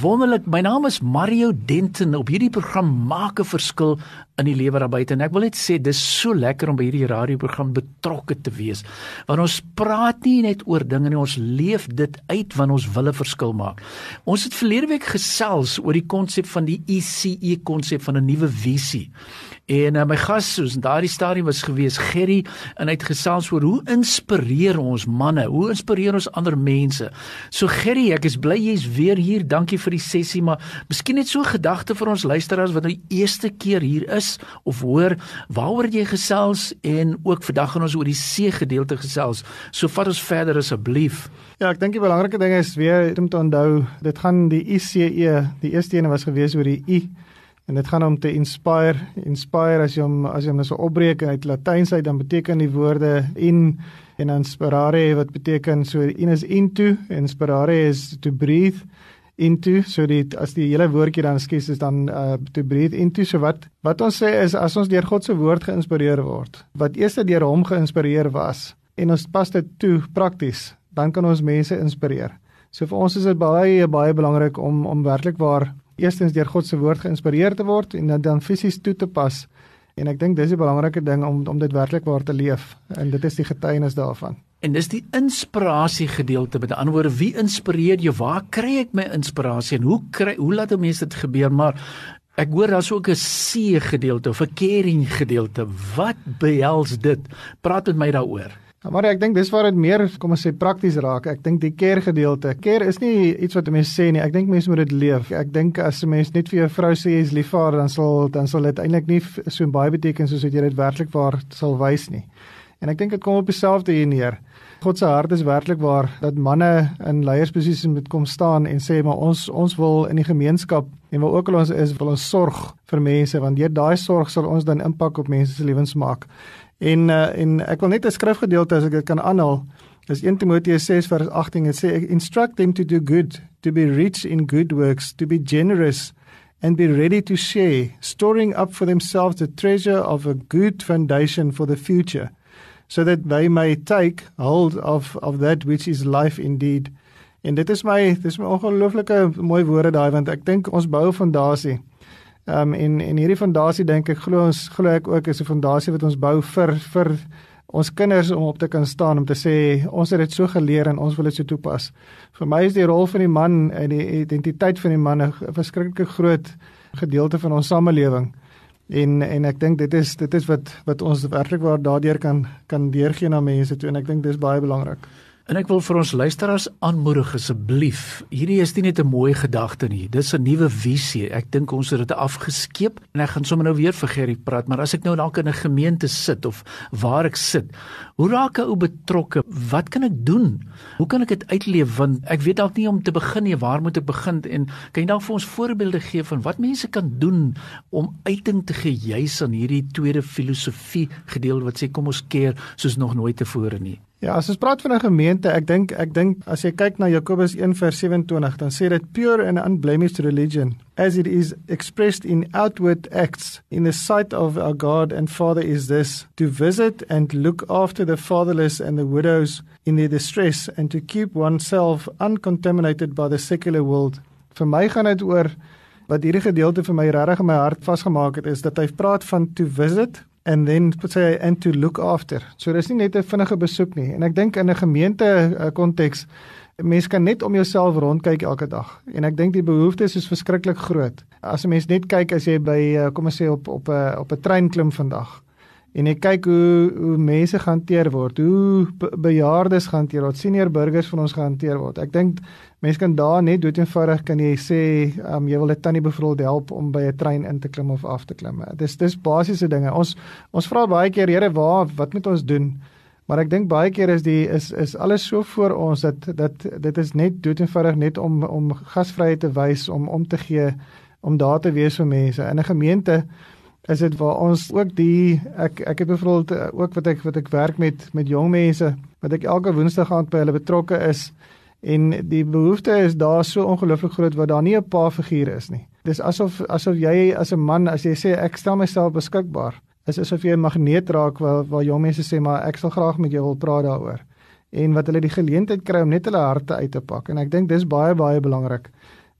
Wonderlik, my naam is Mario Denton. Op hierdie program maak 'n verskil in die lewe daar buite en ek wil net sê dis so lekker om by hierdie radioprogram betrokke te wees. Want ons praat nie net oor dinge nie, ons leef dit uit wanneer ons wil 'n verskil maak. Ons het verlede week gesels oor die konsep van die ECE konsep van 'n nuwe visie. En uh, my gas soos in daardie stadium was gewees Gerry en hy het gesels oor hoe inspireer ons manne? Hoe inspireer ons ander mense? So Gerry, ek is bly jy's weer hier. Dankie vir die sessie, maar miskien net so 'n gedagte vir ons luisteraars wat nou die eerste keer hier is of hoor waaroor jy gesels en ook vandag gaan ons oor die see gedeelte gesels. So vat ons verder asseblief. Ja, ek dink die belangrike ding is weer om te onthou, dit gaan die ICE, die eerste een was gewees oor die I en dit gaan om te inspire inspire as jy hom as jy hom nou so opbreek uit Latyns uit dan beteken die woorde in en inspirare wat beteken so in is into inspirare is to breathe into. So dit as die hele woordjie dan skies is dan uh, to breathe into. So wat wat ons sê is as ons deur God se woord geïnspireer word wat eers deur hom geïnspireer was en ons pas dit toe prakties dan kan ons mense inspireer. So vir ons is dit baie baie belangrik om om werklik waar eerstens deur God se woord geïnspireer te word en dit dan fisies toe te pas. En ek dink dis 'n belangrike ding om om dit werklik waar te leef en dit is die getuienis daarvan. En dis die inspirasie gedeelte met ander woord wie inspireer jou? Waar kry ek my inspirasie en hoe kry hoe laat 'n mens dit gebeur? Maar ek hoor daar's ook 'n see gedeelte of 'n caring gedeelte. Wat behels dit? Praat met my daaroor. Maar ek dink dis waar dit meer kom ons sê prakties raak. Ek dink die care gedeelte. Care is nie iets wat mense sê nie. Ek dink mense moet dit leef. Ek dink as 'n mens net vir jou vrou sê jy's lief vir haar, dan sal dan sal dit eintlik nie so baie beteken soos wat jy dit werklik waar sal wys nie. En ek dink dit kom op dieselfde hier neer. God se hart is werklik waar dat manne in leiersposisies moet kom staan en sê maar ons ons wil in die gemeenskap en waar ook al ons is, wil ons sorg vir mense want deur daai sorg sal ons dan impak op mense se lewens maak. En uh, en ek wil net 'n skrifgedeelte as ek dit kan aanhaal. Dis 1 Timoteus 6 vers 18. Dit sê instruct them to do good, to be rich in good works, to be generous and be ready to share, storing up for themselves the treasure of a good foundation for the future, so that they may take hold of of that which is life indeed. En dit is my dis my ongelooflike mooi woorde daai want ek dink ons bou 'n fondasie. Ehm um, en en hierdie fondasie dink ek glo ons glo ek ook is 'n fondasie wat ons bou vir vir ons kinders om op te kan staan om te sê ons het dit so geleer en ons wil dit so toepas. Vir my is die rol van die man en die identiteit van die man 'n verskriklike groot gedeelte van ons samelewing. En en ek dink dit is dit is wat wat ons werklik waar daardeur kan kan deurgee na mense toe en ek dink dis baie belangrik. En ek wil vir ons luisteraars aanmoedig asseblief. Hierdie is nie net 'n mooi gedagte nie. Dis 'n nuwe visie. Ek dink ons het dit afgeskeep en ek gaan sommer nou weer vir Gerry praat, maar as ek nou dalk in 'n gemeente sit of waar ek sit, hoe raak 'n ou betrokke? Wat kan ek doen? Hoe kan ek dit uitleef want ek weet dalk nie om te begin nie. Waar moet ek begin? En kan jy dalk vir ons voorbeelde gee van wat mense kan doen om uiting te gee juis aan hierdie tweede filosofie gedeelte wat sê kom ons keer soos nog nooit tevore nie? Ja, as ons praat van 'n gemeente, ek dink ek dink as jy kyk na Jakobus 1:27, dan sê dit pure and unblemished religion as it is expressed in outward acts in the sight of our God and Father is this to visit and look after the fatherless and the widows in their distress and to keep oneself uncontaminated by the secular world. Vir my gaan dit oor wat hierdie gedeelte vir my regtig in my hart vasgemaak het is dat hy praat van to visit and then put say and to look after. So dis nie net 'n vinnige besoek nie en ek dink in 'n gemeente uh, konteks mens kan net om jouself rondkyk elke dag en ek dink die behoeftes is verskriklik groot. As 'n mens net kyk as jy by uh, kom ons sê op op 'n uh, op 'n trein klim vandag en jy kyk hoe hoe mense gehanteer word, hoe bejaardes gehanteer word, senior burgers van ons gehanteer word. Ek dink mense kan daar net dood eenvoudig kan jy sê, um, jy wil 'n tannie bevrolde help om by 'n trein in te klim of af te klim. Dis dis basiese dinge. Ons ons vra baie keer, Here, waar wat moet ons doen? Maar ek dink baie keer is die is is alles so voor ons dat dat dit is net dood eenvoudig net om om gasvryheid te wys, om om te gee, om daar te wees vir mense in 'n gemeente is dit waar ons ook die ek ek het byvoorbeeld eh, ook wat ek wat ek werk met met jong mense wat ek elke woensdag aand by hulle betrokke is en die behoefte is daar so ongelooflik groot wat daar nie 'n pa figuur is nie. Dis asof asof jy as 'n man as jy sê ek stel myself beskikbaar, is asof jy 'n magneet raak waar waar jong mense sê maar ek sal graag met jou wil praat daaroor. En wat hulle die geleentheid kry om net hulle harte uit te pak en ek dink dis baie baie belangrik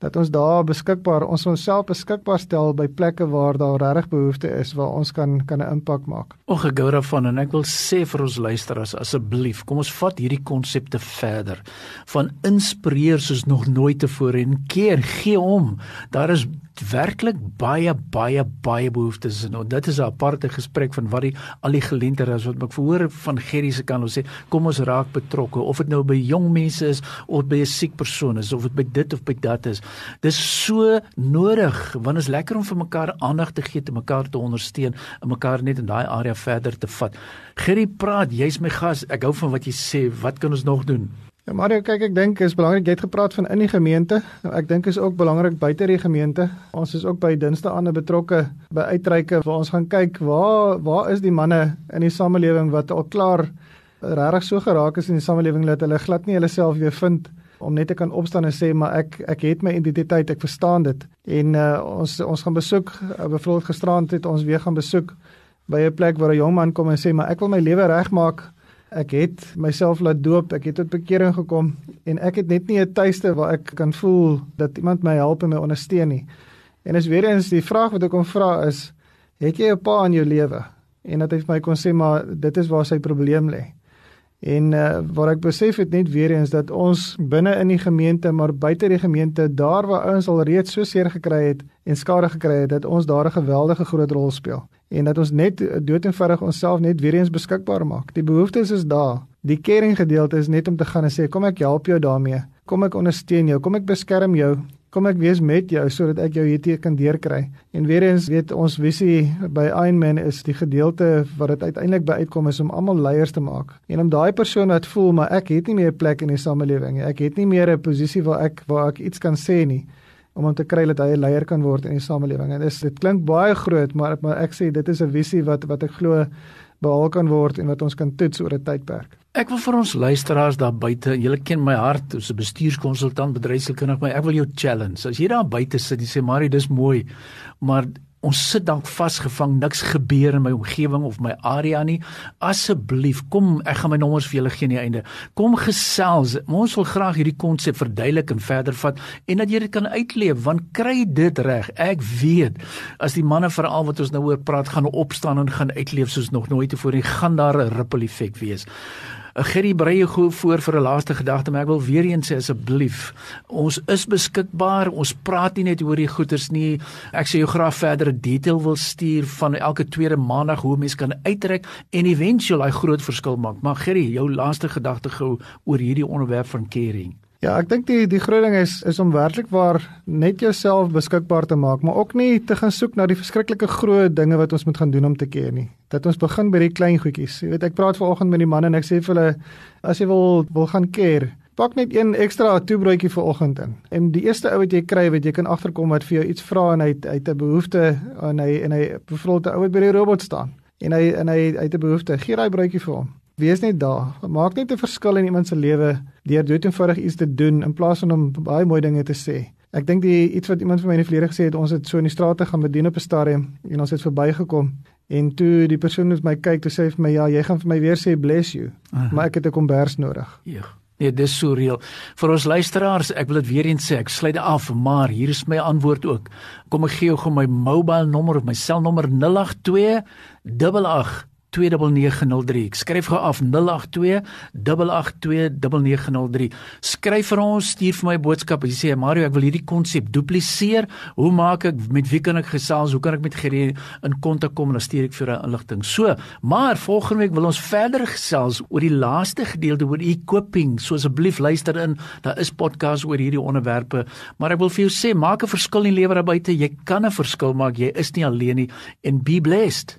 dat ons daar beskikbaar ons onsself beskikbaar stel by plekke waar daar regtig behoefte is waar ons kan kan 'n impak maak. Ek gou daarvan en ek wil sê vir ons luisteraars asseblief, kom ons vat hierdie konsepte verder. Van inspireer soos nog nooit tevore en keer gee om. Daar is werklik baie baie baie behoeftes en dit is 'n aparte gesprek van wat die al die geleenthede is wat ek verhoor van Gerry se kant ons sê kom ons raak betrokke. Of dit nou by jong mense is of by 'n siek persoon is of dit by dit of by dat is. Dis so nodig want is lekker om vir mekaar aandag te gee te mekaar te ondersteun en mekaar net in daai area verder te vat. Gerry praat jy's my gas. Ek hou van wat jy sê. Wat kan ons nog doen Ja Mario, kyk ek dink is belangrik jy het gepraat van in die gemeente. Ek dink is ook belangrik buite die gemeente. Ons is ook by Dinsdae aande betrokke by uitreike waar ons gaan kyk waar waar is die manne in die samelewing wat al klaar regtig so geraak is in die samelewing dat hulle glad nie hulle self weer vind om net te kan opstaan en sê maar ek ek het my identiteit, ek verstaan dit. En uh, ons ons gaan besoek, uh, byvoorbeeld gisterand het ons weer gaan besoek by 'n plek waar 'n jong man kom en sê maar ek wil my lewe regmaak Ek het myself laat doop, ek het tot bekering gekom en ek het net nie 'n tuiste waar ek kan voel dat iemand my help en my ondersteun nie. En is weer eens die vraag wat ek kom vra is, het jy 'n pa in jou lewe? En dat hy vir my kon sê maar dit is waar sy probleem lê. En uh, waar ek besef het net weer eens dat ons binne in die gemeente maar buite die gemeente daar waar ouens al reeds so seer gekry het en skade gekry het dat ons daar 'n geweldige groot rol speel en dat ons net dood eenvoudig onsself net weer eens beskikbaar maak. Die behoeftes is daar. Die caring gedeelte is net om te gaan en sê kom ek help jou daarmee. Kom ek ondersteun jou. Kom ek beskerm jou. Kom ek wees met jou sodat ek jou hierdie kan deurkry. En weer eens weet ons visie by Ironman is die gedeelte wat dit uiteindelik by uitkom is om almal leiers te maak. En om daai persoon wat voel maar ek het nie meer 'n plek in die samelewing nie. Ek het nie meer 'n posisie waar ek waar ek iets kan sê nie om hom te kry dat hy 'n leier kan word in die samelewing. En dis dit klink baie groot, maar maar ek sê dit is 'n visie wat wat ek glo behaal kan word en wat ons kan toets oor 'n tydperk. Ek wil vir ons luisteraars daar buite, julle ken my hart as 'n bestuurskonsultant, bedryfskundige, maar ek wil jou challenge. As jy daar buite sit en sê, "Marie, dis mooi," maar ons sit dalk vasgevang, niks gebeur in my omgewing of my area nie. Asseblief, kom, ek gaan my nommers vir julle gee aan die einde. Kom gesels. Ons wil graag hierdie konsep verduidelik en verder vat en dat jy dit kan uitleef, want kry dit reg. Ek weet as die manne veral wat ons nou oor praat gaan opstaan en gaan uitleef soos nog nooit tevore, gaan daar 'n ripple effek wees. 'n Gerry Breie gou voor vir 'n laaste gedagte, maar ek wil weer eens sê asseblief, ons is beskikbaar. Ons praat nie net oor die goeders nie. Ek sê jou graag verdere detail wil stuur van elke tweede maandag hoe mense kan uitreik en eventueel daai groot verskil maak. Maar Gerry, jou laaste gedagte gou oor hierdie onderwerp van caring. Ja, ek dink die die groot ding is is om werklik waar net jouself beskikbaar te maak, maar ook nie te gaan soek na die verskriklike groot dinge wat ons moet gaan doen om te keer nie. Dat ons begin by die klein goedjies. Jy weet, ek praat vanoggend met die manne en ek sê vir hulle as jy wil wil gaan keer, pak net een ekstra toebroodjie vir oggend in. En die eerste ou wat jy kry, wat jy kan agterkom wat vir jou iets vra en hy hy het 'n behoefte en hy en hy bevrou 'n ou wat by die robot staan. En hy en hy, hy het 'n behoefte, gee daai broodjie vir hom wees net daar. Maak net 'n verskil in iemand se lewe deur dood eenvoudig iets te doen in plaas van om baie mooi dinge te sê. Ek dink die iets wat iemand vir my in die verlede gesê het, ons het so in die strate gaan bedien op 'n stadium en ons het verbygekom en toe die persoon met my kyk, toe sê hy vir my ja, jy gaan vir my weer sê bless you, Aha. maar ek het 'n kombers nodig. Ja. Nee, dis so reël. Vir ons luisteraars, ek wil dit weer eens sê, ek sluit af, maar hier is my antwoord ook. Kom ek gee jou gou my mobile nommer of my selnommer 082 88 0828829903. Ek skryf gou af 0828829903. Skryf vir ons, stuur vir my boodskap. Jy sê Mario, ek wil hierdie konsep dupliseer. Hoe maak ek met wie kan ek gesels? Hoe kan ek met Gerrie in kontak kom en dan stuur ek vir 'n inligting. So, maar volgende week wil ons verder gesels oor die laaste gedeelte oor equipping. So asseblief luister in. Daar is podcasts oor hierdie onderwerpe, maar ek wil vir jou sê, maak 'n verskil in die lewe daar buite. Jy kan 'n verskil maak. Jy is nie alleen nie en be blessed.